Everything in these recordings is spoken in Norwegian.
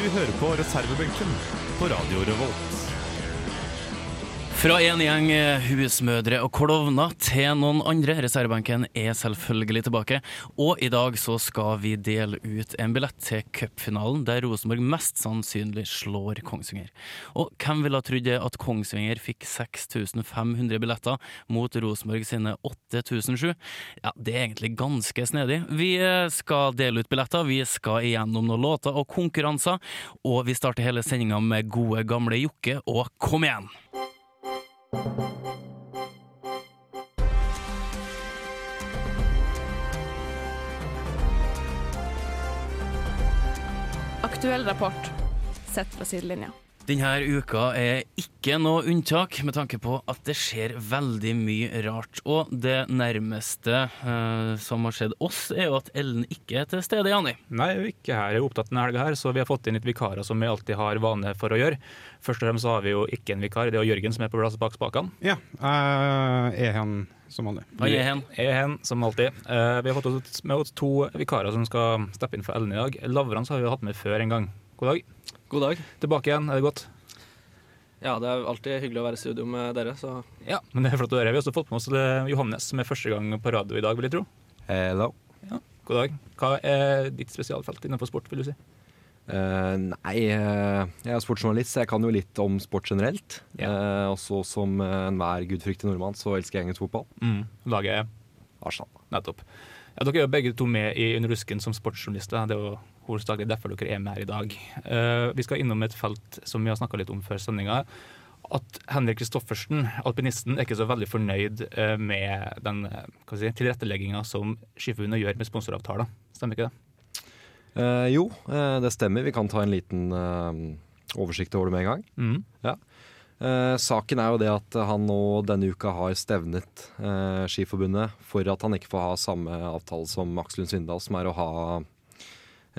hører på reservebenken på Radio Revolt. Fra en gjeng eh, husmødre og klovner til noen andre. Reservebenken er selvfølgelig tilbake. Og i dag så skal vi dele ut en billett til cupfinalen, der Rosenborg mest sannsynlig slår Kongsvinger. Og hvem ville ha trodd at Kongsvinger fikk 6500 billetter mot Rosenborg sine 8007? Ja, det er egentlig ganske snedig. Vi eh, skal dele ut billetter, vi skal igjennom noen låter og konkurranser, og vi starter hele sendinga med gode, gamle Jokke og Kom igjen! Aktuell rapport sett fra sidelinja. Denne uka er ikke noe unntak, med tanke på at det skjer veldig mye rart. Og det nærmeste eh, som har skjedd oss, er jo at Ellen ikke er til stede, Jani. Nei, jeg er jo ikke her. Jeg er opptatt denne helga her, så vi har fått inn litt vikarer som vi alltid har vane for å gjøre. Først og fremst har vi jo ikke en vikar, det er jo Jørgen som er på plass bak spakene. Ja, jeg er han som vanlig. Han er hen. Jeg er hen, som alltid. Eh, Vi har fått oss med oss to vikarer som skal steppe inn for Ellen i dag. Lavrans har vi jo hatt med før en gang. God dag. God dag. Tilbake igjen, er det godt? Ja, det er alltid hyggelig å være i studio med dere, så Ja, men det er flott å høre. Vi har også fått med oss eh, Johannes, som er første gang på radio i dag, vil jeg tro. Hello. God dag. Hva er ditt spesialfelt innenfor sport, vil du si? Uh, nei, uh, jeg er sportsjournalist, så jeg kan jo litt om sport generelt. Ja. Eh, også som enhver gudfryktig nordmann så elsker jeg engelsk fotball. Mm. Laget Arsenal. Nettopp. Ja, dere er jo begge to med i Under rusken som sportsjournalister. Det er jo hovedsakelig derfor dere er med her i dag. Uh, vi skal innom et felt som vi har snakka litt om før sendinga. At Henrik Kristoffersen, alpinisten, er ikke så veldig fornøyd uh, med den jeg si, tilrettelegginga som Skiforbundet gjør med sponsoravtaler. Stemmer ikke det? Jo, det stemmer. Vi kan ta en liten oversikt over det med en gang. Mm. Eh, saken er jo det at han nå denne uka har stevnet eh, Skiforbundet for at han ikke får ha samme avtale som Aksel Lund Svindal, som er å ha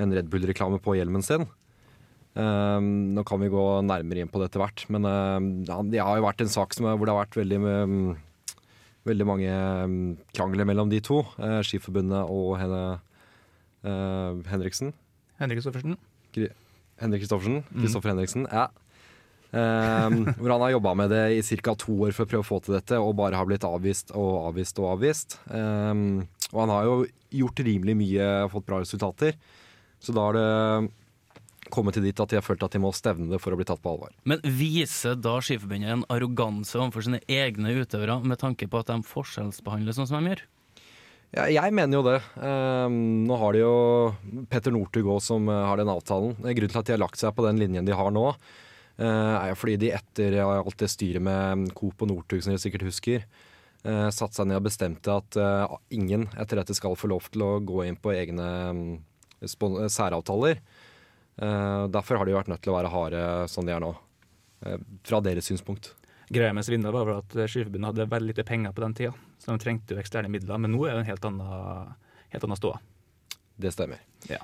en Red Bull-reklame på hjelmen sin. Eh, nå kan vi gå nærmere inn på det etter hvert, men eh, det har jo vært en sak som, hvor det har vært veldig, mm, veldig mange mm, krangler mellom de to. eh, Skiforbundet og henne, eh, Henriksen. Henrik Kristoffersen? Henrik Kristoffersen. Kristoffer Henriksen. Ja. Ehm, hvor han har jobba med det i ca. to år for å prøve å få til dette, og bare har blitt avvist og avvist og avvist. Ehm, og han har jo gjort rimelig mye og fått bra resultater. Så da har det kommet til dit at de har følt at de må stevne det for å bli tatt på alvor. Men viser da Skiforbundet en arroganse overfor sine egne utøvere med tanke på at de forskjellsbehandler sånn som de gjør? Ja, jeg mener jo det. Ehm, nå har de jo Petter Northug òg som eh, har den avtalen. Grunnen til at de har lagt seg på den linjen de har nå, fordi de etter alt det styret med Coop og Northug, som dere sikkert husker, uh, satte seg ned og bestemte at eh, ingen etter dette skal få lov til å gå inn på egne mm, eh, særavtaler. Eh, derfor har de vært nødt til å være harde sånn de er nå. eh, fra deres synspunkt. Greia med Svindal var vel at Skiforbundet hadde veldig lite penger på den tida, så de trengte jo eksterne midler. Men nå er det en helt annen, helt annen ståa. Det stemmer. Eh,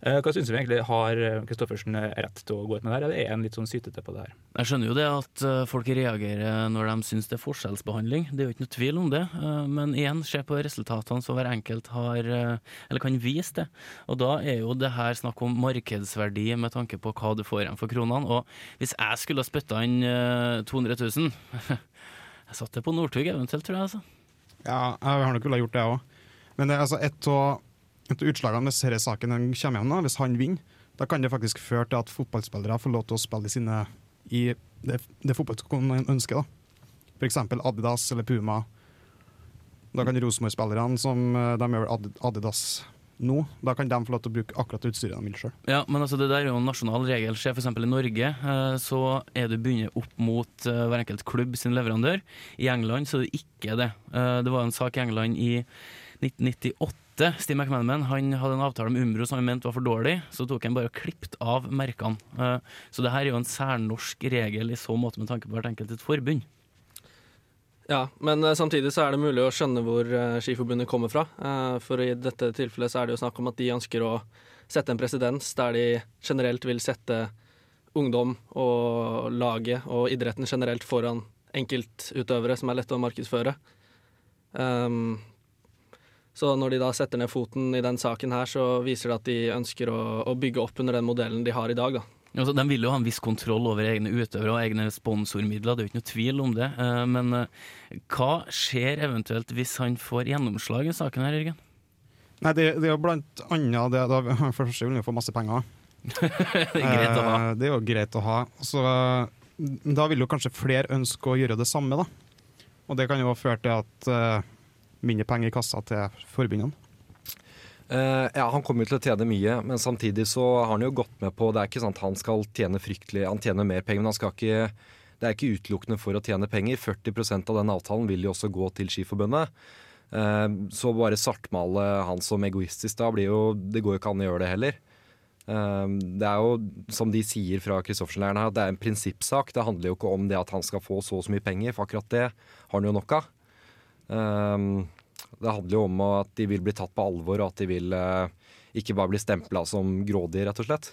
Hva syns vi egentlig har Kristoffersen rett til å gå ut med det her, eller er han litt sånn sytete på det her? Jeg skjønner jo det at eh, folk reagerer når de syns det er forskjellsbehandling. Det er jo ikke noe tvil om det. eh, Men igjen, se på resultatene som hver enkelt har, eh, eller kan vise det. Og da er jo det her snakk om markedsverdi med tanke på hva du får igjen for kronene. Og hvis jeg skulle ha spytta inn eh, 200 000 Jeg satte det på Northug eventuelt, tror jeg. altså. Ja, jeg har nok villet gjort det òg. Men det er altså et og... et av utslagene hvis denne saken kommer igjen, hvis han vinner, da kan det faktisk føre til at fotballspillere får lov til å spille i, sine, i det, det fotballskolen ønsker. da. F.eks. Adidas eller Puma. Da kan Rosenborg-spillerne, som eh, de gjør Adidas nå, da kan de få lov til å bruke akkurat utstyret de vil sjøl. Ja, men altså det der er jo en nasjonal regel. Se f.eks. i Norge, eh, så er du bundet opp mot eh, hver enkelt klubb sin leverandør. I England så er det ikke det. Det var en sak i England i 1998 etter Steve McManaman han hadde en avtale med Umbro som han mente var for dårlig, så tok han bare og klippet av merkene. Eh, Så det her er jo en særnorsk regel i så måte med tanke på hvert enkelt et forbund. Ja, men eh, samtidig så er det mulig å skjønne hvor eh, Skiforbundet kommer fra. For i dette tilfellet så er det jo snakk om at de ønsker å sette en presedens der de generelt vil sette ungdom og laget og idretten generelt foran enkeltutøvere som er lette å markedsføre. Um, så når de da setter ned foten i den saken her, så viser det at de ønsker å, å bygge opp under den modellen de har i dag, da. Altså, de vil jo ha en viss kontroll over egne utøvere og egne sponsormidler, det er jo ikke noe tvil om det. Eh, Men eh, hva skjer eventuelt hvis han får gjennomslag i saken her, Jørgen? Nei, det, det er jo blant annet det, da, For det første vil han jo få masse penger. Det er greit å ha. Eh, Det er jo greit å ha. Så da vil jo kanskje flere ønske å gjøre det samme, da. Og det kan jo føre til at mindre penger i kassa til forbundene. Uh, ja, Han kommer jo til å tjene mye, men samtidig så har han jo gått med på Det er ikke sant han skal tjene fryktelig Han tjener mer penger, men han skal ikke det er ikke utelukkende for å tjene penger. 40% av den avtalen vil jo også gå til Skiforbundet. Eh, Så bare svartmale han som egoistisk da jo Det går jo ikke an å gjøre det heller. Eh, Det er jo, som de sier fra Kristoffersen-leiren her, at det er en prinsippsak. Det handler jo ikke om det at han skal få så og så mye penger, for akkurat det har han jo nok av. Eh, Det handler jo om at de vil bli tatt på alvor, og at de vil eh, ikke bare bli stempla som grådige, rett og slett.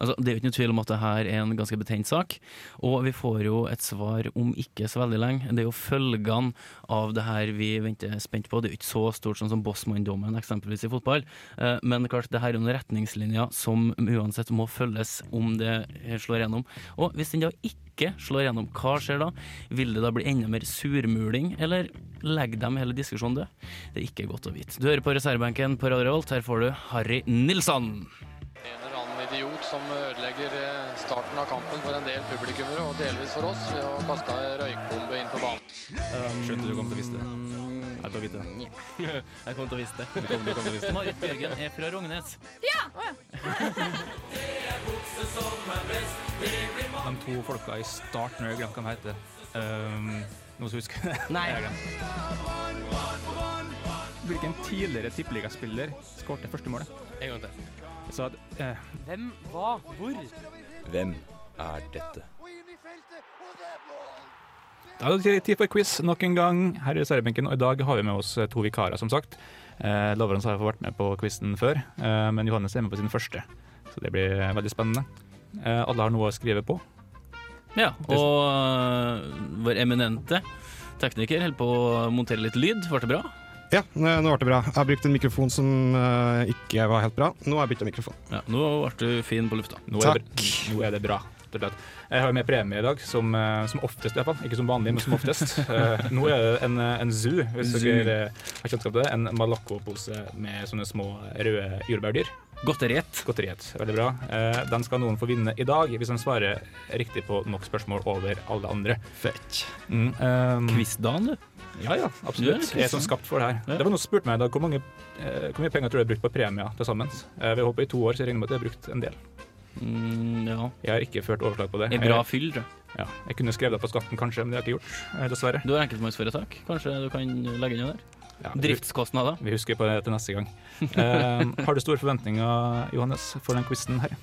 Altså, det er jo ikke noe tvil om at det her er en ganske betent sak, og vi får jo et svar om ikke så veldig lenge. Det er jo følgene av det her vi venter spent på. Det er jo ikke så stort sånn som Bossmann-dommen eksempelvis i fotball, Eh, men klart, det her er noen retningslinjer som uansett må følges om det slår gjennom. Og hvis den da ikke slår gjennom, hva skjer da? Vil det da bli enda mer surmuling, eller legger de hele diskusjonen død? Det er ikke godt å vite. Du hører på reservebenken på Radio Revolt, her får du Harry Nilsson. Som ødelegger eh, starten av kampen for en del publikummere, og delvis for oss, ved å kaste ei røykbombe inn på banen. Skjønte du kom til å vise det. Jeg tar vite det. Jeg kommer til å vise det. Du kom til å vise det. Marit Bjørgen er fra Rognes. De to folka i starten, jeg har glemt hva de heter. Um, noen som husker det? Nei. Jeg. Hvilken tidligere tippeligaspiller skårte første målet? En gang til. Så at, eh, Hvem, hva, hvor? Hvem er dette? Da er det tid for quiz nok en gang her i reservebenken, og i dag har vi med oss to vikarer, som sagt. Eh, Lovrens har vært med på quizen før, eh, men Johannes er med på sin første, så det blir veldig spennende. Eh, alle har noe å skrive på. Ja, og øh, vår eminente tekniker holder på å montere litt lyd. Ble det bra? Ja, nå ble det bra. Jeg har brukt en mikrofon som uh, ikke var helt bra. Nå har jeg bytta mikrofon. Ja, nå ble du fin på lufta. Nå er, nå er det bra. Jeg har med premie i dag, som, eh, som oftest i hvert fall. Ikke som vanlig, men som oftest. Uh, nå er det en, en zoo, hvis Zoo. dere har kjennskap til det. En Malaco-pose med sånne små røde jordbærdyr. Godteriet. Godteriet, veldig bra. Uh, den skal noen få vinne i dag, hvis de svarer riktig på nok spørsmål over alle andre. Fett. Mm, um, Quizdagen, du. Ja, ja, absolutt. Jeg er som sånn. skapt for det her. Ja. Det var noen som spurte meg i dag hvor, mange, eh, hvor mye penger tror du jeg har brukt på premier til sammen. Eh, vi har holdt på i to år, så jeg regner med at jeg har brukt en del. Mm, ja. Jeg har ikke ført overslag på det. En bra fyll, tror jeg. Ja, jeg kunne skrevet det på skatten kanskje, men det har jeg ikke gjort, eh, dessverre. Du har enkeltmannsforetak. Kanskje du kan legge inn noe der? Ja, Driftskostnader. Vi husker på det til neste gang. Har du store forventninger, Johannes, for den quizen her?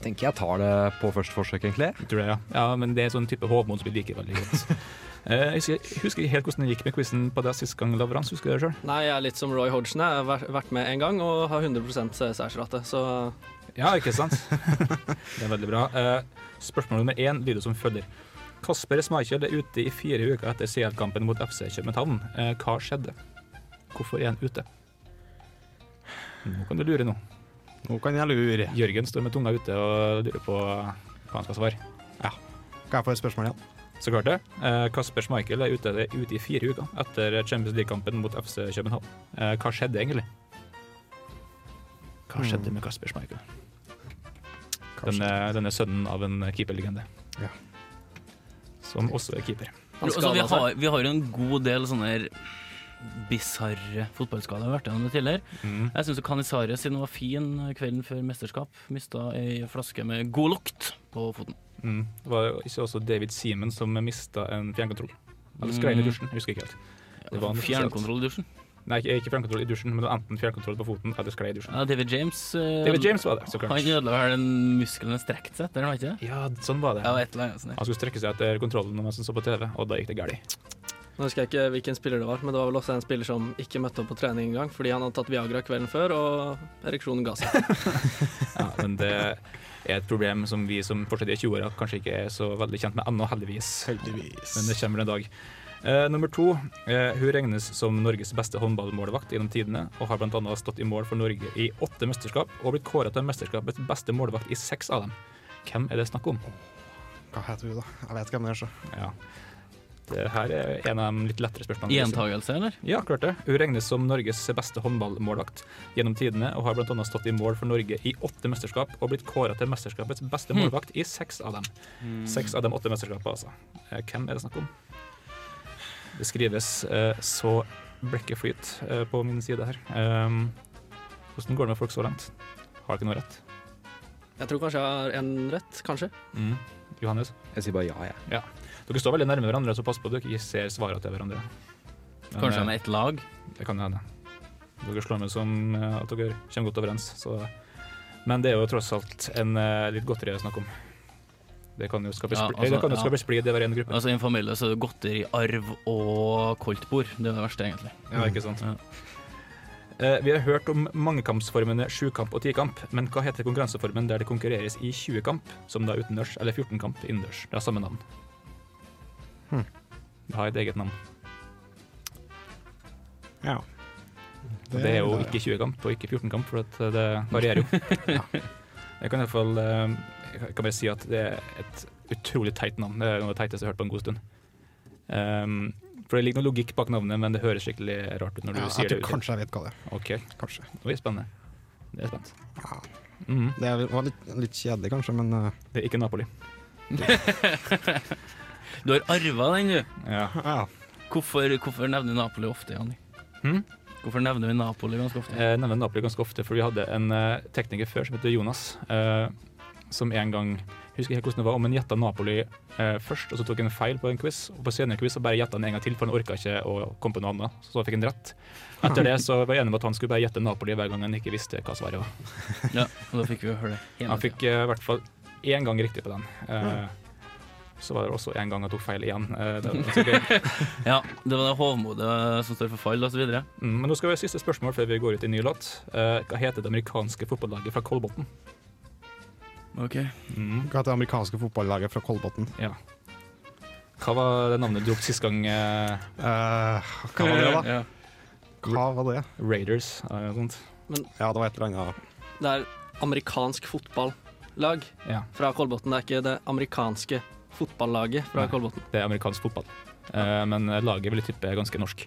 Tenker jeg tar det på første forsøk, egentlig. Tror det, ja. ja, men det er sånn type hovmod som vi liker veldig godt. Eh, jeg husker- husker ikke helt hvordan det gikk med quizen på deg sist gang, Lavrans. Husker du det sjøl? Nei, jeg er litt som Roy Hodgson. Jeg har vært- med en gang og har 100 seiersrate, så Ja, ikke sant? det er veldig bra. Eh, spørsmål nummer én lyder som følger. Kasper Schmeichel er ute i fire uker etter CL-kampen mot FC København. Eh, hva skjedde? Hvorfor er han ute? Nå kan du lure nå. Nå kan jeg lure. Jørgen står med tunga ute og lurer på hva han skal svare. Kan jeg få et spørsmål igjen? Så klart det. Eh, Kasper Schmeichel er ute, ute i fire uker etter Champions League-kampen mot FC København. Eh, hva skjedde egentlig? Hva skjedde med Kasper Schmeichel? Denne, denne sønnen av en keeperlegende. Ja. Som også er keeper. Altså, vi, har, vi har jo en god del sånne her bisarre fotballskader. Jeg har vært gjennom det tidligere. Mm. Jeg syns Canizares var fin kvelden før mesterskap. Mista ei flaske med god lukt på foten. Mm. Det var ikke også David Seaman som mista en fjernkontroll. Eller skrein i Mm. dusjen, jeg husker ikke helt. Det var Fjernkontroll i dusjen. Nei, ikke, ikke fjernkontroll i dusjen, men det var enten fjernkontroll på foten eller sklei i dusjen. Ja, David James uh, David James var det, så klart. Han ødela vel den muskelen strekte seg etter, var ikke det? Ja, sånn var det. Ja, et eller annet sånt. Han skulle strekke seg etter kontrollen mens han så på TV, og da gikk det galt. Nå husker jeg ikke hvilken spiller det var, men det var vel også en spiller som ikke møtte opp på trening engang fordi han hadde tatt Viagra kvelden før, og ereksjonen ga seg. Ja, men det er et problem som vi som fortsatt er 20-åra kanskje ikke er så veldig kjent med ennå, heldigvis. Heldigvis. Men det kommer en dag. Eh, nummer to. Eh, hun regnes som Norges beste håndballmålvakt gjennom tidene, og har bl.a. stått i mål for Norge i åtte mesterskap, og blitt kåra til mesterskapets beste målvakt i seks av dem. Hvem er det snakk om? Hva heter hun, da? Jeg vet hvem det er, så. Ja. Det her er en av de litt lettere spørsmålene. Gjentagelse, eller? Ja, klart det. Hun regnes som Norges beste håndballmålvakt gjennom tidene, og har bl.a. stått i mål for Norge i åtte mesterskap og blitt kåra til mesterskapets beste Hmm. målvakt i seks av dem. Seks av de åtte mesterskapene, altså. Eh, Hvem er det snakk om? Det skrives eh, så blekket flyter eh, på min side her. Um, hvordan går det med folk så langt? Har ikke noe rett? Jeg tror kanskje jeg har en rett, kanskje. Mm. Johannes? Jeg sier bare ja, jeg. Ja. Dere står veldig nærme hverandre, så pass på at dere ikke ser svarene til hverandre. Men, Kanskje han er ett lag? Det kan hende. Dere slår meg som eh, at dere kommer godt overens. Så. Men det er jo tross alt en eh, litt godteri det er snakk om. Det kan jo skape, Ja, altså, det kan jo ja. splid, i hver ene gruppe. Altså I en familie så er det godteri, arv og koldtbord. Det er det verste, egentlig. Ja, ikke sant. Ja. Eh, vi har hørt om mangekampsformene sjukamp og tikamp, men hva heter konkurranseformen der det konkurreres i 20-kamp, som da utendørs, eller 14-kamp innendørs? Det har samme navn. Hm. Det har et eget navn. Ja. Det, det er jo ikke 20-kamp og ikke 14-kamp, for at det varierer jo. Jeg kan i hvert fall eh, jeg kan bare si at det er et utrolig teit navn. Det er noe av det teiteste jeg har hørt på en god stund. Um, for det ligger noe logikk bak navnet, men det høres skikkelig rart ut når du Ja, sier jeg det. tror ut. kanskje jeg vet hva det er. Ok, Kanskje. det blir spennende. Det er spent. Ja. Mhm. Det var litt, litt kjedelig, kanskje, men uh... Det er ikke Napoli. Du har arva den, du. Ja. ja. Hvorfor, hvorfor nevner du Napoli ofte, Janni? Hm? Hvorfor nevner vi Napoli ganske ofte? Jeg nevner Napoli ganske ofte, for vi hadde en uh, tekniker før som heter Jonas, uh, som en gang jeg husker ikke hvordan det var, om han gjetta Napoli uh, først, og så tok han feil på en quiz. Og på senere quiz så bare gjetta han en gang til, for han orka ikke å komme på noe annet. Så fikk han rett. Etter det så var jeg enig med at han skulle bare gjette Napoli hver gang han ikke visste hva svaret var. Ja, og da fikk vi høre det hele Han fikk eh, i hvert fall én gang riktig på den. Eh, så var det også en gang jeg tok feil igjen. Eh, det var. Ja, det var det hovmodet som står for fall, videre. Mm, men nå skal vi ha siste spørsmål før vi går ut i ny låt. Eh, hva heter det amerikanske fotballaget fra Kolbotn? Ok. Mm. Hva heter det amerikanske fotballaget fra Kolbotn? Ja. Hva var det navnet du ropte sist gang? eh, Eh, hva var det, da? Ja. Hva var det? Raiders? eller noe sånt. Ja, det var et eller annet Det er amerikansk fotballag Ja, fra Kolbotn. Det er ikke det amerikanske fotballaget fra Nei. Kolbotn. det er amerikansk fotball. Eh, men laget vil jeg tippe er ganske norsk.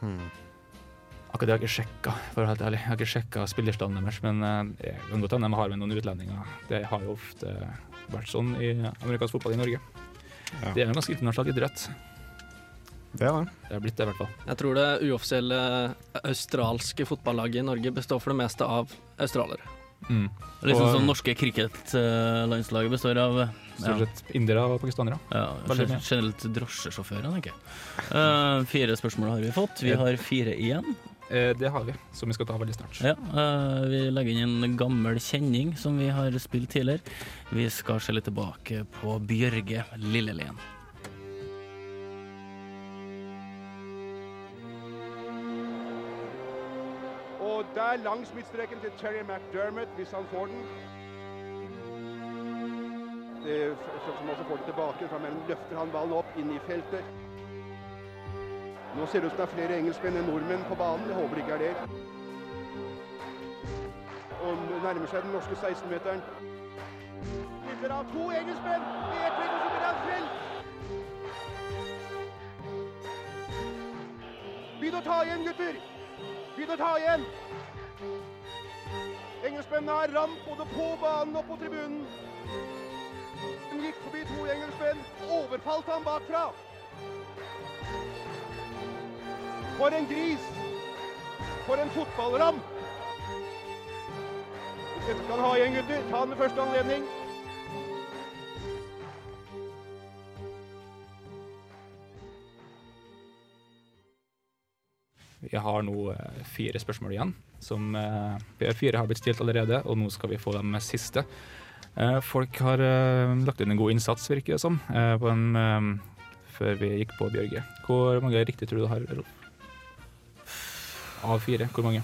hmm. Akkurat det har jeg ikke sjekka, for å være helt ærlig. Jeg har ikke sjekka spillerstallen deres, men eh, det kan godt hende de har med noen utlendinger. Det har jo ofte vært sånn i amerikansk fotball i Norge. Ja. Det er en ganske internasjonal idrett. Det er det. Det har blitt det, i hvert fall. Jeg tror det uoffisielle australske fotballaget i Norge består for det meste av australiere. Mm. Litt sånn Og- som norske cricketlandslaget består av Stort sett indere og pakistanere. ja, generelt drosjesjåfører, tenker jeg. Uh, fire spørsmål har vi fått. Vi har fire igjen. Eh, det har vi, som vi skal ta veldig snart. Ja, eh, vi legger inn en gammel kjenning som vi har spilt tidligere. Vi skal se litt tilbake på Bjørge Lillelien. Og der langs midtstreken til Terry McDermott, hvis han får den. Det, som også får den tilbake, fra mellom løfter han ballen opp inn i feltet. Nå ser det ut som det er flere engelskmenn enn nordmenn på banen. Jeg håper det ikke er det. Og nærmer seg den norske 16-meteren. Spiller av to engelskmenn i ett så blir han felt! Begynn å ta igjen, gutter! Begynn å ta igjen! Engelskmennene har ramp både på banen og på tribunen. Gikk forbi to engelskmenn, overfalt ham bakfra. For en gris! For en fotballram! Dette skal ha igjen, gutter. Ta den ved første anledning. Vi har nå eh, fire spørsmål igjen. Som eh, fire har blitt stilt allerede, og nå skal vi få dem siste. Eh, folk har eh, lagt inn en god innsats, virker det som, eh, på en, før vi gikk på Bjørge. Hvor mange riktig tror du du har, Rolf? Av fire, hvor mange?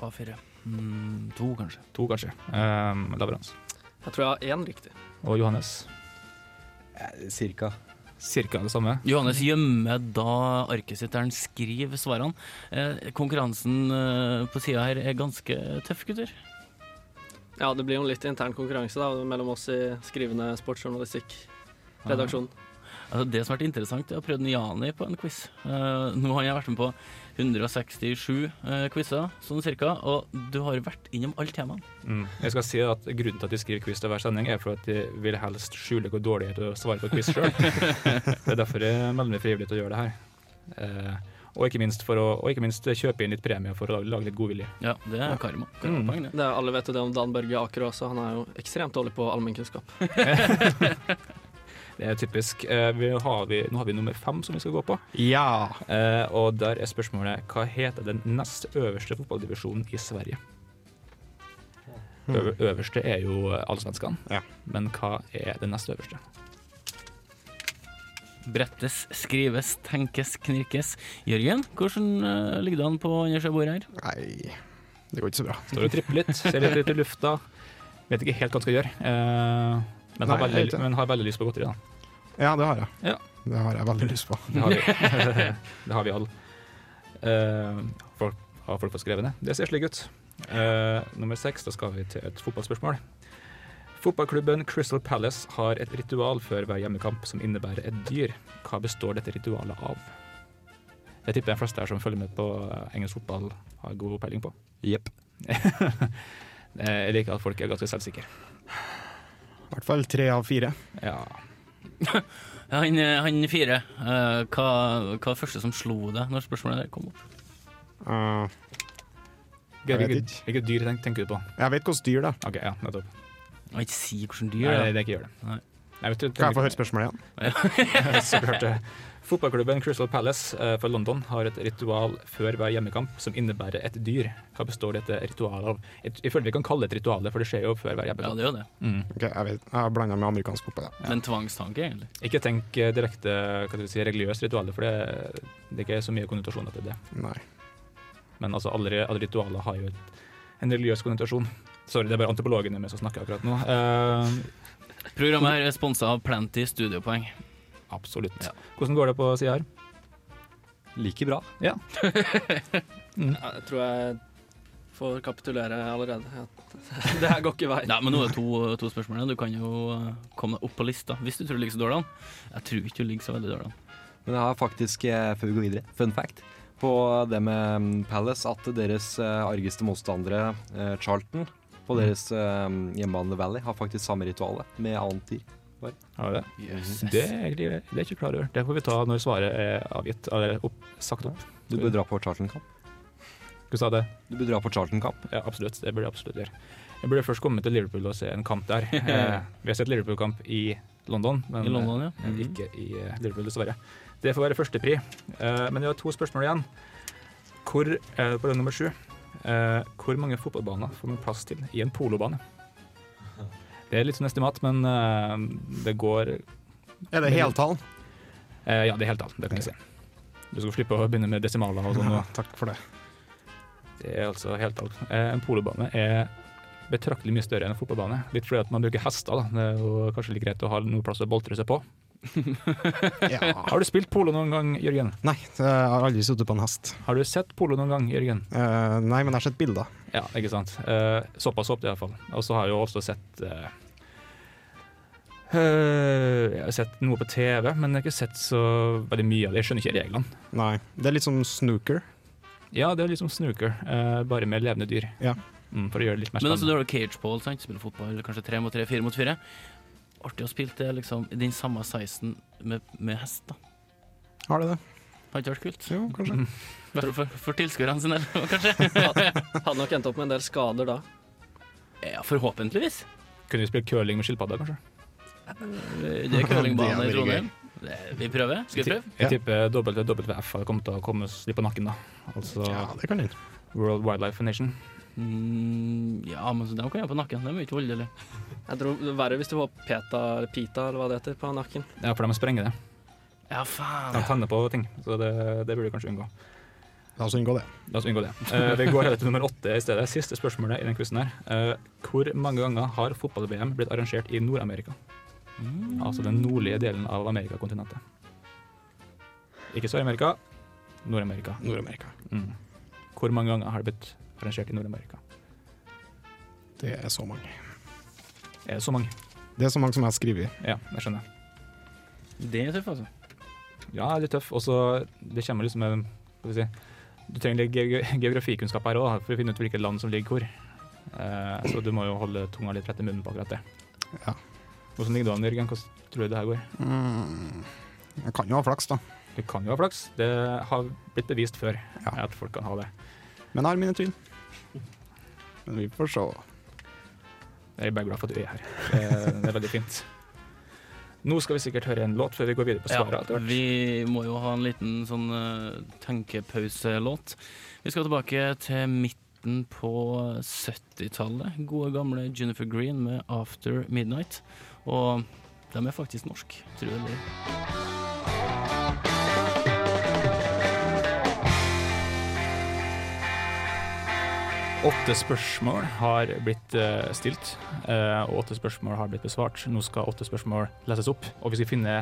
Av fire. Mm, to, kanskje. To, kanskje. Um, Lavrans. Jeg tror jeg har én riktig. Og Johannes? Cirka. Cirka det samme. Johannes gjemmer da arket sitt der han skriver svarene. Eh, konkurransen på sida her er ganske tøff, gutter. Ja, det blir jo en litt intern konkurranse da, mellom oss i skrivende sportsjournalistikk-redaksjonen. Altså, det som har vært interessant, er å prøve Jani på en quiz. Uh, nå har jeg vært med på 167 uh, quizer, sånn cirka, og du har vært innom alle temaene. Mm. Jeg skal si at Grunnen til at de skriver quiz til hver sending, er for at de vil helst skjule hvor dårlig det er til å svare på quiz sjøl. det er derfor jeg melder meg frivillig til å gjøre det her. Eh, og, ikke minst for å, og ikke minst kjøpe inn litt premie for å lage, lage litt godvilje. Ja, det er karma. karma mm. Det er, alle vet jo det om Dan Børge Aker også, han er jo ekstremt dårlig på allmennkunnskap. Det er typisk. Eh, vi har vi, nå har vi nummer fem som vi skal gå på. Ja. Eh, og der er spørsmålet hva heter den nest øverste fotballdivisjonen i Sverige? Øver, øverste er jo allsvenskene, Ja. men hva er den nest øverste? Brettes, skrives, tenkes, knirkes. Jørgen, hvordan uh, ligger det an på andre sida av bordet her? Nei, det går ikke så bra. Står og tripper litt, ser litt ut i lufta. Vet ikke helt hva han skal gjøre. Eh, men, har Nei, veldig, men har veldig lyst på godteri, da. Ja, det har jeg. Ja. Det har jeg veldig lyst på. Det har vi, det har vi alle. Uh, folk, har folk fått skrevet ned? Det ser slik ut. Uh, nummer seks, da skal vi til et fotballspørsmål. Fotballklubben Crystal Palace har et ritual før hver hjemmekamp som innebærer et dyr. Hva består dette ritualet av? Jeg tipper de fleste her som følger med på eh, engelsk fotball, har god peiling på. Jepp. jeg liker at folk er ganske selvsikre. I hvert fall tre av fire. Ja. Han, eh, han fire, Uh, hva, hva var det første som slo deg når spørsmålet der kom opp? Uh, Jeg vet ikke. hvilket dyr tenker du på? jeg vet hvilket dyr, da. Ok, ja, nettopp. Jeg vil ikke si hvordan du gjør det det er. ikke gjør det. Nei. Nei, vet Kan jeg få høre spørsmålet igjen? Så klart det. Fotballklubben Crystal Palace eh, fra London har et ritual før hver hjemmekamp som innebærer et dyr. Hva består dette ritualet av? Et, jeg føler vi kan kalle det et ritual, for det skjer jo før hver hjemmekamp. Ja, det gjør det. Mm. Okay, jeg vet. Jeg har blanda med amerikansk fotball. Ja. Det er en tvangstanke, egentlig. Ikke tenk eh, direkte hva du si, religiøst ritual, for det, det er ikke så mye konnotasjoner til det. Nei. Men altså, alle, alle ritualer har jo et, en religiøs konnotasjon. Sorry, det er bare antropologene med som snakker akkurat nå. Uh, Programmet her er sponsa av Plenty studiopoeng. absolutt. Ja. Hvordan går det på sida her? Like bra. Ja, Jeg tror jeg får kapitulere allerede. Det her går ikke vei. Nei, men nå er det to, to spørsmål igjen. Du kan jo eh, komme deg opp på lista hvis du tror du ligger så dårlig an. Jeg tror ikke du ligger så veldig dårlig an. Men jeg har faktisk, eh, før vi går videre, fun fact på det med mm, Palace, at deres argeste motstandere, Charlton, på deres eh, hjemmebane Valley, har faktisk samme ritualet, med annet dyr. Har det? Yes. Det er egentlig det er jeg ikke klar over. Det får vi ta når svaret er avgitt, eller opp, sagt opp. Du bør dra på Charlton-kamp. Hva sa det? Du bør dra på Charlton-kamp. Ja, absolutt. Det burde jeg absolutt gjøre. Jeg burde først komme til Liverpool og se en kamp der. Eh, vi har sett Liverpool-kamp i London, men I London, ja. eh, ikke i eh, Liverpool, dessverre. Det får være førstepri. Eh, men vi har to spørsmål igjen. Hvor, er eh, på nummer sju, eh, hvor mange fotballbaner får man plass til i en polobane? Det er litt sånn estimat, men eh, det går Er det heltall? eh, Ja, det er heltall. Det kan jeg si. Du skal slippe å begynne med desimaler og sånn. Ja, takk for det. Det er altså heltall. Eh, En polobane er betraktelig mye større enn en fotballbane. Litt fordi at man bruker hester. da. Det er jo kanskje litt greit å ha noe plass å boltre seg på. Ja. Har du spilt polo noen gang, Jørgen? Nei, jeg har aldri sittet på en hest. Har du sett polo noen gang, Jørgen? Uh, nei, men jeg har sett bilder. Ja, ikke sant. Uh, såpass opp, iallfall. Og så har jeg jo også sett uh, uh, Jeg har sett noe på TV, men jeg har ikke sett så veldig mye av det. Jeg skjønner ikke reglene. Nei. Det er litt som snooker. Ja, det er litt som snooker, eh, bare med levende dyr. Ja. Mm, for å gjøre det litt mer Men altså, du har jo pole, sant? Spiller fotball kanskje tre mot tre, fire mot fire. Artig å spille til liksom, i den samme sizen med, med hest, da. Har det det? Har ikke vært kult? Jo, kanskje. For, for, for tilskuerne sine, kanskje? Hadde nok endt opp med en del skader da. Ja, forhåpentligvis. Kunne vi spilt curling med skilpadder, kanskje? Det er curlingbane i Trondheim. Vi prøver? Skal vi prøve? Jeg tipper WWF hadde kommet til å komme oss litt på nakken, da. Altså Ja, det kan. World Wildlife Nation. Mm, ja, men så de kan jeg på nakken. De er ikke voldelige. Jeg tror det er verre hvis du får PETA eller PITA eller hva det heter, på nakken. Ja, for de sprenger det. Ja, faen. De tenner på ting, så det, det burde du kanskje unngå. La oss unngå det. La oss unngå det. Uh, vi går til nummer åtte i stedet. Siste spørsmålet i den quizen her. Uh, hvor mange ganger har fotball-VM blitt arrangert i Nord-Amerika? Altså den nordlige delen av Amerikakontinentet. Ikke Sør-Amerika, Nord-Amerika. Nord-Amerika. Mm. Hvor mange ganger har det blitt arrangert i Nord-Amerika? Det er så mange. Er det så mange? Det er så mange som jeg har skrevet. Ja, det skjønner jeg. Det er tøff, altså. Ja, det er litt tøff. Og så det kommer liksom med skal vi si, Du trenger litt ge- geografikunnskap her òg, for å finne ut hvilket land som ligger hvor. Eh, så du må jo holde tunga litt rett i munnen på akkurat det. Ja. Hvordan ligger du an, Jørgen? Hvordan tror du det her går? Mm. Jeg kan jo ha flaks, da. Det kan jo ha flaks. Det har blitt bevist før Ja. at folk kan ha det. Men jeg har mine tvil. Men vi får se. Jeg er bare glad for at du er her. Det er, det er veldig fint. Nå skal vi sikkert høre en låt før vi går videre på svaret. Ja, vi må jo ha en liten sånn uh, tenkepauselåt. Vi skal tilbake til midten på 70-tallet. Gode, gamle Jennifer Green med 'After Midnight'. Og de er faktisk norsk, tror jeg. Åtte spørsmål har blitt eh, stilt, eh, og åtte spørsmål har blitt besvart. Nå skal åtte spørsmål leses opp, og vi skal finne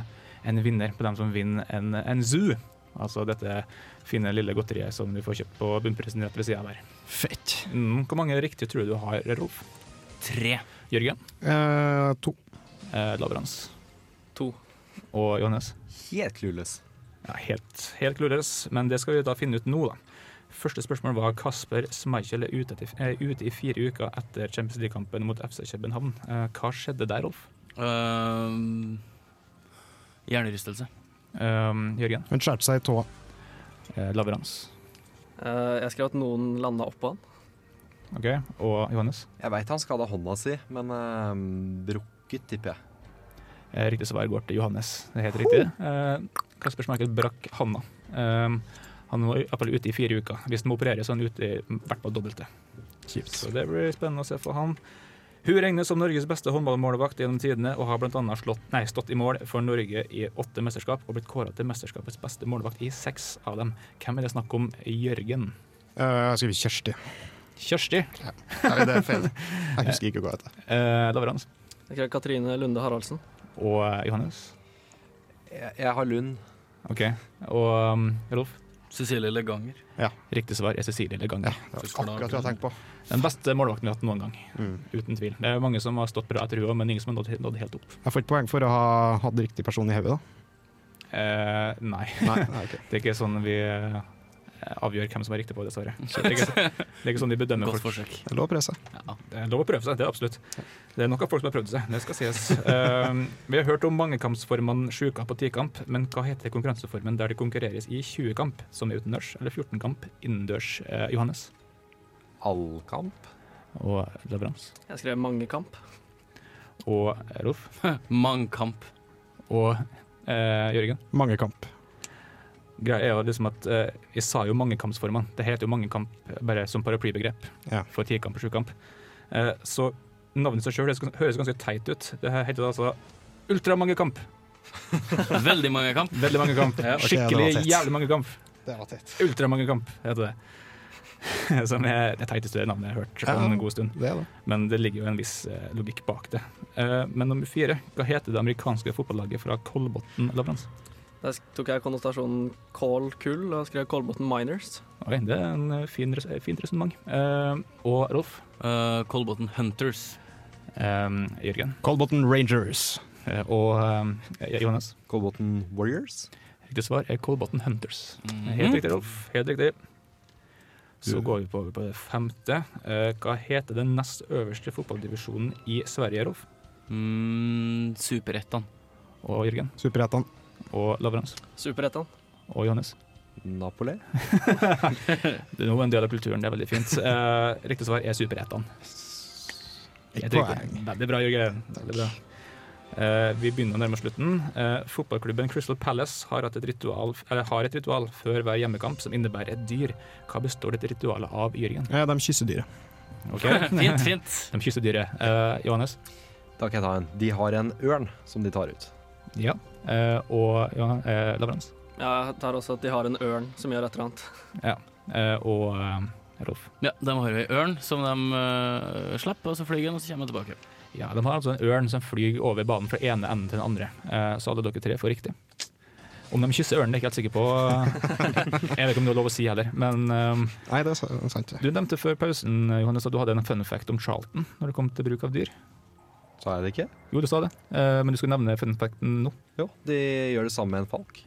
en vinner på dem som vinner en, en zoo. Altså dette fine lille godteriet som du får kjøpt på bunnprisen rett ved sida der. Fett. Mm, hvor mange riktige tror du du har, Rolf? Tre. Jørgen? Eh, to. Eh, Lavrans? To. Og Johannes? Helt clueless. Ja, helt, helt clueless, men det skal vi da finne ut nå, da. Første spørsmål var Kasper Schmeichel er ute, til, er ute i fire uker etter Champions League-kampen mot FC København. Eh, hva skjedde der, Rolf? Um, hjernerystelse. Um, Jørgen? Hun skjærte seg i tåa. Uh, laverans. Uh, jeg skrev at noen landa oppå han. Ok, Og Johannes? Jeg veit han skada hånda si, men uh, brukket, tipper jeg. Riktig svar går til Johannes. Det er helt riktig. Eh, Kasper Schmeichel brakk handa. Um, han var i hvert fall ute i fire uker. Hvis han må operere, så er han ute i hvert fall dobbelt. Kjipt. Så det blir spennende å se for han. Hun regnes som Norges beste håndballmålvakt gjennom tidene og har bl.a. Stått i mål for Norge i åtte mesterskap og blitt kåra til mesterskapets beste målvakt i seks av dem. Hvem er det snakk om? Jørgen. Uh, jeg skriver Kjersti. Kjersti. Nei, det er feil. Jeg husker ikke hva det heter. Uh, Lavrans. Katrine Lunde Haraldsen. Og eh, Johannes. Jeg, jeg har Lund. OK. Og um, Rolf. Cecilie Leganger. Riktig svar er Cecilie Leganger. Det var akkurat jeg tenkte på. Den beste målvakten vi har hatt noen gang. Mm. Uten tvil. Det er mange som har stått bra etter henne, men ingen som har nådd, nådd helt opp. Jeg får ikke poeng for å ha hatt riktig person i hodet, da. Eh, nei. Nei, nei, okay. Det er ikke sånn vi eh, avgjør hvem som er riktig på, dessverre. Så Det er ikke, det er ikke sånn de bedømmer Godt folk. forsøk. Det er lov å prøve seg. Ja. Det er lov å prøve seg, det er absolutt. Det er nok av folk som har prøvd seg, det skal sies. Uh, vi har hørt om mangekampsformene sjukamp og tikamp, men hva heter konkurranseformen der det konkurreres i 20 kamp, som er utendørs, eller 14 kamp innendørs? uh, Johannes Allkamp. og Leverans. Jeg skrev mangekamp. Og Rolf. Mangkamp. Og uh, Jørgen. Mange kamp. Greia er jo liksom at eh, Jeg sa jo mangekampsformene. Det heter jo mangekamp bare som paraplybegrep Ja. for tikamp og sjukamp. Eh, så navnet seg sjøl høres ganske teit ut. Det her heter altså ultramangekamp. Veldig mange kamp. Veldig mange kamp. Ja, Skikkelig okay, jævlig mange kamp. Det var tett Ultramangekamp heter det. Som er det teiteste navnet jeg har hørt på Ja. en god stund. Det det. Men det ligger jo en viss eh, logikk bak det. Eh, men nummer fire, hva heter det amerikanske fotballaget fra Kolbotn, Lavrans? Der tok jeg konnotasjonen Call Kull og skrev Kolbotn Miners. Okay, det er en eh, fin, res fint resonnement. Uh, og Rolf? Uh, Kolbotn Hunters. Eh, Jørgen? Colbotn Rangers. Uh, og eh, Johannes? Kolbotn Warriors. Riktig svar er Kolbotn Hunters. Mhm. Helt riktig, Rolf. Helt riktig. Så går vi på, over på det femte. Eh, hva heter den nest øverste fotballdivisjonen i Sverige, Rolf? Mm, Superettan. Og Jørgen? Superettan. Og Lavrans? Superettan. Og Johannes? Napoli. Det er nå en del av kulturen, det er veldig fint. Eh, riktig svar er Superettan. Ett poeng. Veldig bra, Jørgen. Veldig bra. Eh, vi begynner å nærme oss slutten. Eh, fotballklubben Crystal Palace har, hatt et ritual, eller har et ritual før hver hjemmekamp som innebærer et dyr. Hva består dette ritualet av, Jørgen? Ja, de kysser dyret. Okay. Fint, fint. De kysser dyret. Eh, Johannes? Da kan jeg ta en. De har en ørn som de tar ut. Ja. Eh, og ja, eh, Lavrans? Ja, jeg tar også at de har en ørn som gjør et eller annet. Ja. Eh, og eh, Rolf? Ja, de har jo ei ørn som de uh, slipper, og så flyr den, og så kommer den tilbake. Ja, de har altså en ørn som flyr over banen fra ene enden til den andre. Eh, så alle dere tre får riktig. Om de kysser ørnen, er jeg ikke helt sikker på. Jeg vet ikke om det er lov å si heller, men um, Nei, det er sant. det. Du nevnte før pausen Johannes, at du hadde en fun fact om Charlton når det kom til bruk av dyr. Sa jeg det ikke? Jo, du sa det, eh, men du skulle nevne fun facten nå. Jo, de gjør det samme med en falk.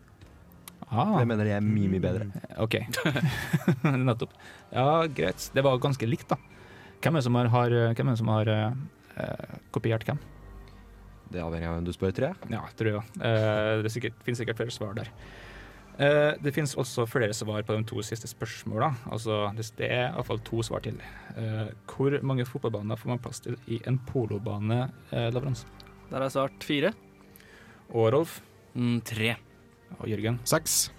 Ah, Det mener jeg er mye, mye bedre. OK. Nettopp. Ja, greit. Det var ganske likt, da. Hvem er det som har, har, hvem er det som har eh, eh, kopiert hvem? Det avhenger av hvem du spør, tror jeg. Ja, tror jeg. Eh, det er sikkert, finnes sikkert flere svar der. Eh, det finnes også flere svar på de to siste spørsmåla. Altså, det er iallfall to svar til. Eh, hvor mange fotballbaner får man plass til i en polobane, eh, Lavrans? Der har jeg svart fire. Og Rolf? Mm, tre. Og Jørgen? Seks.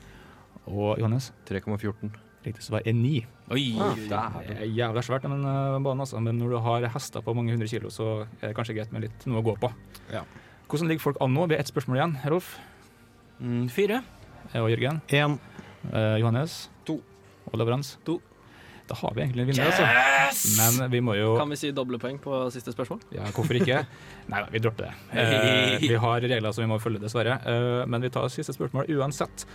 Og Johannes? 3,14. Riktig svar er ni. Oi! Det er jævla svært, den eh, banen, altså. Men når du har hester på mange hundre kilo, så er det kanskje greit med litt noe å gå på. Ja. Hvordan ligger folk an nå? Vi har ett spørsmål igjen. Rolf? Mm, fire. Eh, Og Jørgen? Én. Eh, Johannes? To. Og Leverans. To. Da har vi egentlig en vinner, altså. Men vi må jo Kan vi si doble poeng på siste spørsmål? Ja, hvorfor ikke? Nei da, vi dropper det. Eh, vi har regler som vi må følge, dessverre. Eh, men vi tar siste spørsmål uansett.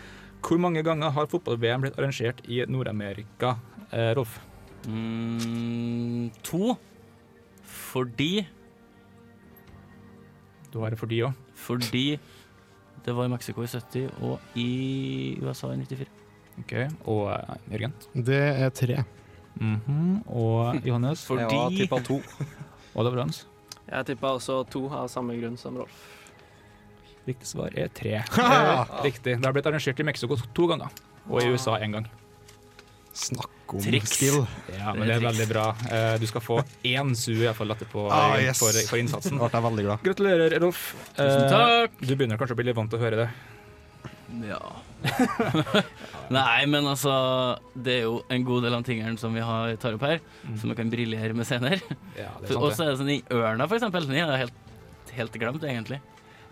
Hvor mange ganger har fotball-VM blitt arrangert i Nord-Amerika, eh, Rolf? Mm, to. Fordi Du har det fordi òg. Fordi det var i Mexico i 70 og i USA i 94. Ok, Og uh, Jørgen? Det er tre. Mhm. Og Johannes? Fordi Jeg har tippa to. Og Lavrans? Jeg tippa også to av samme grunn som Rolf. Riktig svar er tre. Eh, Riktig. Det har blitt arrangert i Mexico to ganger, og i USA én gang. Snakk om Triks. skill. Ja, men det er veldig bra. Eh, Du skal få én SU i hvert fall etterpå Ah, eh, yes. for, for innsatsen. Ble jeg veldig glad. Gratulerer, Rolf. Tusen Eh, takk. Du begynner kanskje å bli litt vant til å høre det. Ja. Nei, men altså Det er jo en god del av tingene som vi har, tar opp her, som vi kan briljere med senere. Ja, Og så det. er det sånn i ørna, for eksempel. Den er helt, helt glemt, egentlig.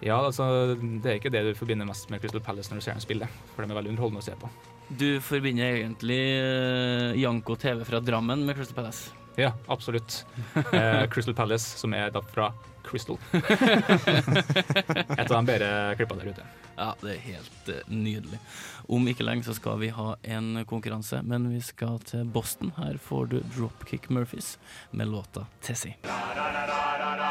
Ja, altså, det er ikke det du forbinder mest med Crystal Palace når du ser dem spille, for de er veldig underholdende å se på. Du forbinder egentlig uh, Janko TV fra Drammen med Crystal Palace. Ja, absolutt. uh, Crystal Palace, som er da fra Crystal. Et av de bedre klippene der ute. Ja, det er helt uh, nydelig. Om ikke lenge så skal vi ha en konkurranse, men vi skal til Boston. Her får du Dropkick Murphys med låta Tessie. What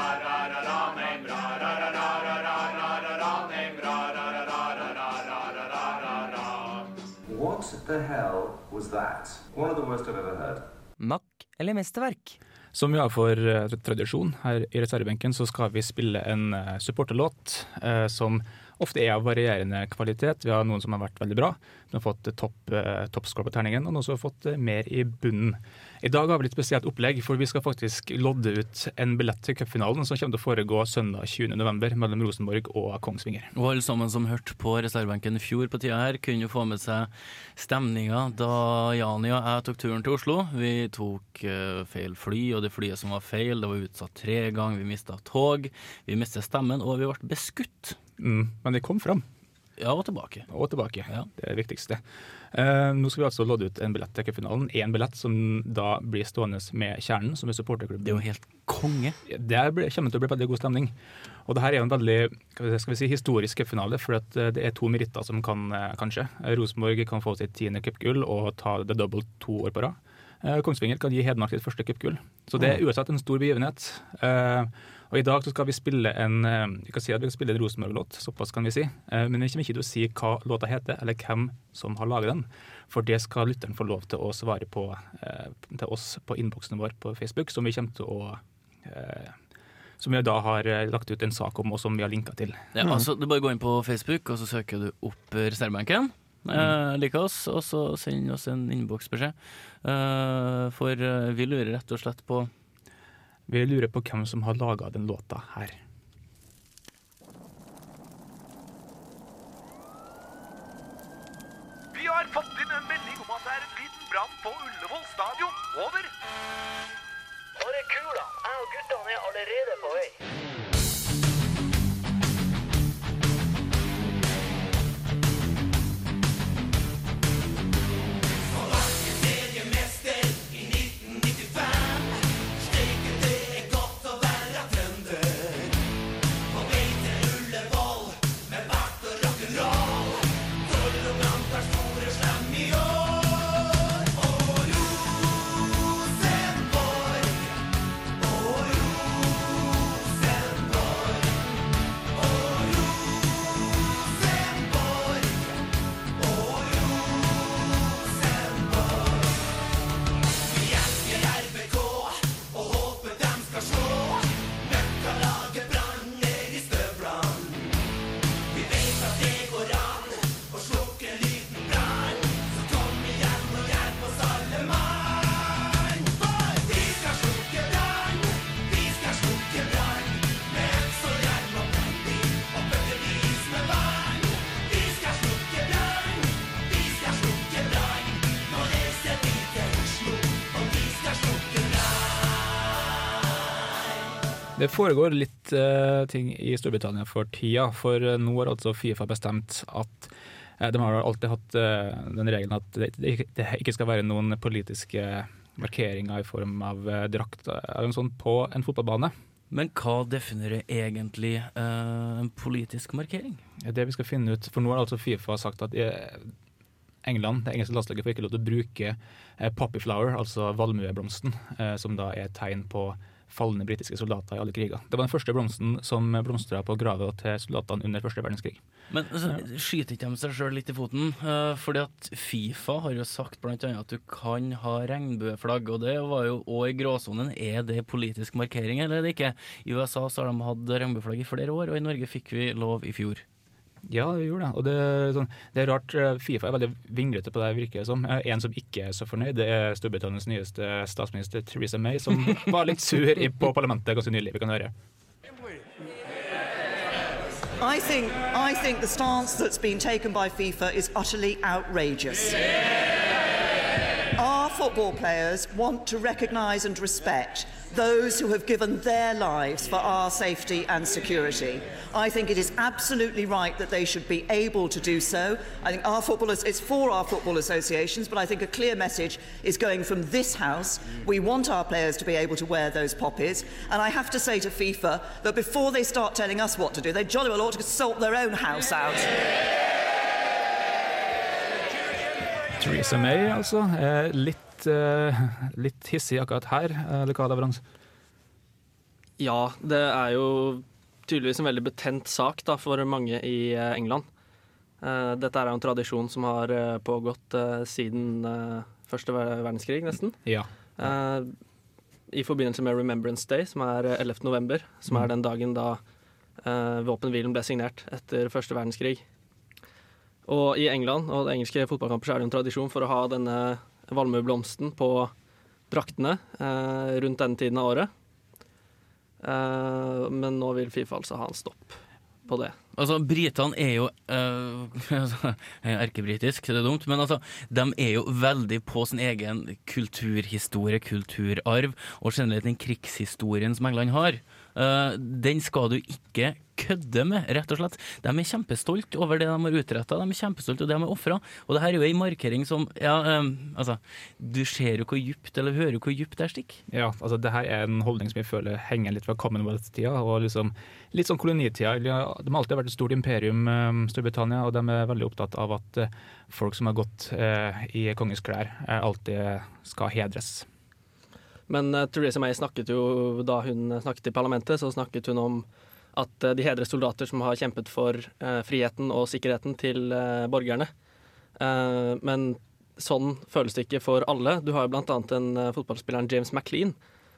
the hell was that? One of the worst I've ever heard. Mack eller mesterverk? Som vi har for eh, tradisjon her i reservebenken, så skal vi spille en eh, supporterlåt eh, som ofte er av varierende kvalitet. Vi har noen som har vært veldig bra, som har fått eh, topp eh, toppscore på terningen, og noen som har fått eh, mer i bunnen. I dag har vi litt spesielt opplegg, for vi skal faktisk lodde ut en billett til cupfinalen som kommer til å foregå søndag 20.11. mellom Rosenborg og Kongsvinger. Og alle sammen som hørte på reservebenken i fjor på tida her, kunne jo få med seg stemninga da Jani og jeg tok turen til Oslo. Vi tok feil fly, og det flyet som var feil, det var utsatt tre ganger. Vi mista tog, vi mistet stemmen, og vi ble beskutt. Mm, men de kom fram. Ja, og tilbake. Og tilbake. Ja. Det er det viktigste. Eh, nå skal vi altså lodde ut en billett til cupfinalen. Én billett som da blir stående med Kjernen, som er supporterklubben. Det er jo helt konge. Det kommer til å bli veldig god stemning. Og det her er jo en veldig skal vi si, historisk cupfinale, for eh, det er to meritter som kan, kan skje. Rosenborg kan få sitt tiende cupgull og ta det double to år på rad. Eh, Kongsvinger kan gi Hedmark sitt første cupgull. Så det er uansett en stor begivenhet. Eh, og I dag så skal vi spille en eh, vi kan si at vi skal spille en Rosenborg-låt, såpass kan vi si. Eh, men vi kommer ikke til å si hva låta heter, eller hvem som har laget den. For det skal lytteren få lov til å svare på eh, til oss på innboksen vår på Facebook, som vi kommer til å eh, som vi da har lagt ut en sak om, og som vi har linka til. Ja, altså, du bare går inn på Facebook, og så søker du opp reservebenken. Eh, like oss, og så send oss en innboksbeskjed. Eh, for vi lurer rett og slett på vi lurer på hvem som har laga den låta her. Vi har fått inn en melding om at det er en liten brann på Ullevål stadion. Over. Bare kula. Jeg og guttene er allerede på vei. Det foregår litt uh, ting i Storbritannia for tida, for eh, nå har altså Fifa bestemt at uh, de har alltid hatt uh, den regelen at det, det, ikke- skal være noen politiske markeringer i form av eh, drakt eller noe sånt på en fotballbane. Men hva definerer egentlig eh, en politisk markering? Det vi skal finne ut, for nå har altså Fifa sagt at eh, England, det engelske landslaget, får ikke lov til å bruke eh, poppy flower, altså valmueblomsten, eh, som da er et tegn på falne britiske soldater i alle kriger. Det var den første blomsten som blomstra på grava til soldatene under første verdenskrig. Men altså, skyter ikke de seg sjøl litt i foten? Eh, fordi at Fifa har jo sagt annet at du kan ha regnbueflagg, og det var jo òg i gråsonen. Er det politisk markering eller er det ikke? I USA så har de hatt regnbueflagg i flere år, og i Norge fikk vi lov i fjor. Ja, det gjorde det. Og det, er sånn, det er rart. eh, Fifa er veldig vinglete på det, virker det som. Eh, En som ikke er så fornøyd, det er Storbritannias nyeste statsminister Theresa May, som var litt sur i, på parlamentet ganske nylig. Vi kan høre. I think, I think the stance that's been taken by FIFA is utterly outrageous. Our football players want to recognise and respect those who have given their lives for our safety and security. I think it is absolutely right that they should be able to do so. I think our footballers, it's for our football associations, but I think a clear message is going from this house. We want our players to be able to wear those poppies. And I have to say to FIFA that before they start telling us what to do, they jolly well ought to sort their own house out. Theresa May, altså. er litt, eh, litt hissig akkurat her. eh, Eller hva, Leverans? Ja, det er jo tydeligvis en veldig betent sak da, for mange i eh, England. Dette er jo en tradisjon som har pågått siden første verdenskrig, nesten. Ja. I forbindelse med Remembrance Day, som er eh, 11. november, som Mm. er den dagen da våpenhvilen ble signert etter første verdenskrig. Og i England og engelske fotballkamper så er det en tradisjon for å ha denne valmueblomsten på draktene eh, rundt denne tiden av året. Eh, men nå vil Fifa altså ha en stopp på det. Altså, Britene er jo uh, Erkebritisk, det er dumt, men altså, de er jo veldig på sin egen kulturhistorie, kulturarv, og generelt den krigshistorien som England har. Eh, den skal du ikke kødde med, rett og slett. De er kjempestolt over det de har utretta, de er kjempestolt over det de har ofra. Og det her er jo ei markering som Ja, um, altså, du ser jo hvor djupt, eller hører jo hvor djupt det stikker. Ja, altså det her er en holdning som jeg føler henger litt fra Commonwealth-tida og liksom, litt sånn kolonitida. De har alltid vært et stort imperium, Storbritannia, og de er veldig opptatt av at eh, folk som har gått eh, i kongens klær, eh, alltid skal hedres. Men uh, Theresa May snakket jo, da hun snakket i parlamentet, så snakket hun om at eh, de hedrer soldater som har kjempet for eh, friheten og sikkerheten til borgerne. Men sånn føles det ikke for alle. Du har jo annet den uh, fotballspilleren James McLean,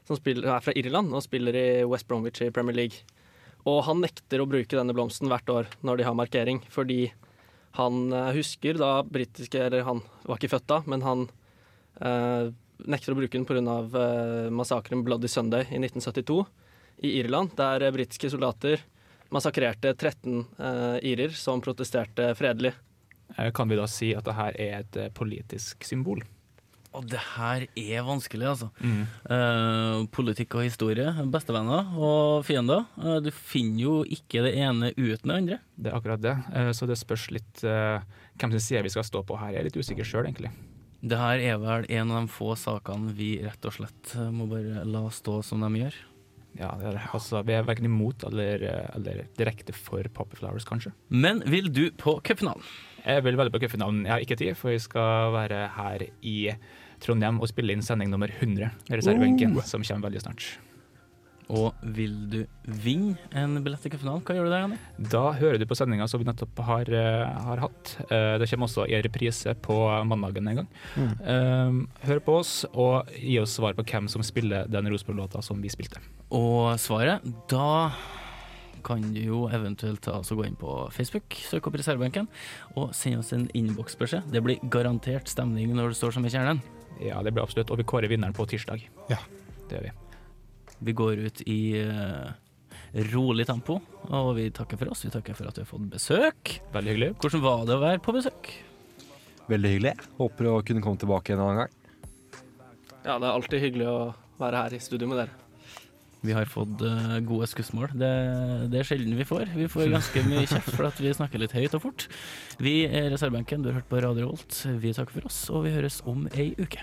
som spiller, er fra Irland og spiller i West Bromwich i Premier League. Og han nekter å bruke denne blomsten hvert år når de har markering, fordi han husker da britiske Eller han var ikke født da, men han eh, nekter å bruke den pga. Uh, massakren Bloody Sunday i 1972 i Irland, der eh, britiske soldater massakrerte 13 eh, irer som protesterte fredelig. Eh, Kan vi da si at det her er et eh, politisk symbol? Og det her er vanskelig, altså. Mm. Eh, politikk og historie, bestevenner og fiender. Eh, du finner jo ikke det ene uten det andre. Det er akkurat det. Eh, Så det spørs litt eh, hvem sin side vi skal stå på her. Jeg er litt usikker sjøl, egentlig. Det her er vel en av de få sakene vi rett og slett eh, må bare la stå som de gjør. Ja, det er, altså, Vi er verken imot eller, eh, eller direkte for Poppy Flowers, kanskje. Men vil du på cupfinalen? Jeg vil veldig på cupfinalen. Jeg har ikke tid, for vi skal være her i Trondheim og spille inn sending nummer 100 med reservebenken, Oh. som kommer veldig snart. Og vil du vinne en billett til cupfinalen? Hva gjør du da, Janni? Da hører du på sendinga som vi nettopp har, eh, har hatt. Eh, det kommer også i reprise på mandagen en gang. Mm. Eh, hør på oss og gi oss svar på hvem som spiller den Rosenborg-låta som vi spilte. Og svaret, da kan du jo eventuelt ta oss og gå inn på Facebook, søk opp reservebenken, og sende oss en innboksbeskjed. Det blir garantert stemning når du står som i kjernen. Ja, det blir absolutt. Og vi kårer vinneren på tirsdag. Ja. Det gjør vi. Vi går ut i eh, rolig tempo, og vi takker for oss. Vi takker for at vi har fått besøk. Veldig hyggelig. Hvordan var det å være på besøk? Veldig hyggelig. Håper å kunne komme tilbake en annen gang. Ja, det er alltid hyggelig å være her i studio med dere. Vi har fått eh, gode skussmål. Det, det er sjelden vi får. Vi får ganske mye kjeft for at vi snakker litt høyt og fort. Vi er reservebenken, du har hørt på Radio Holt. Vi takker for oss, og vi høres om ei uke.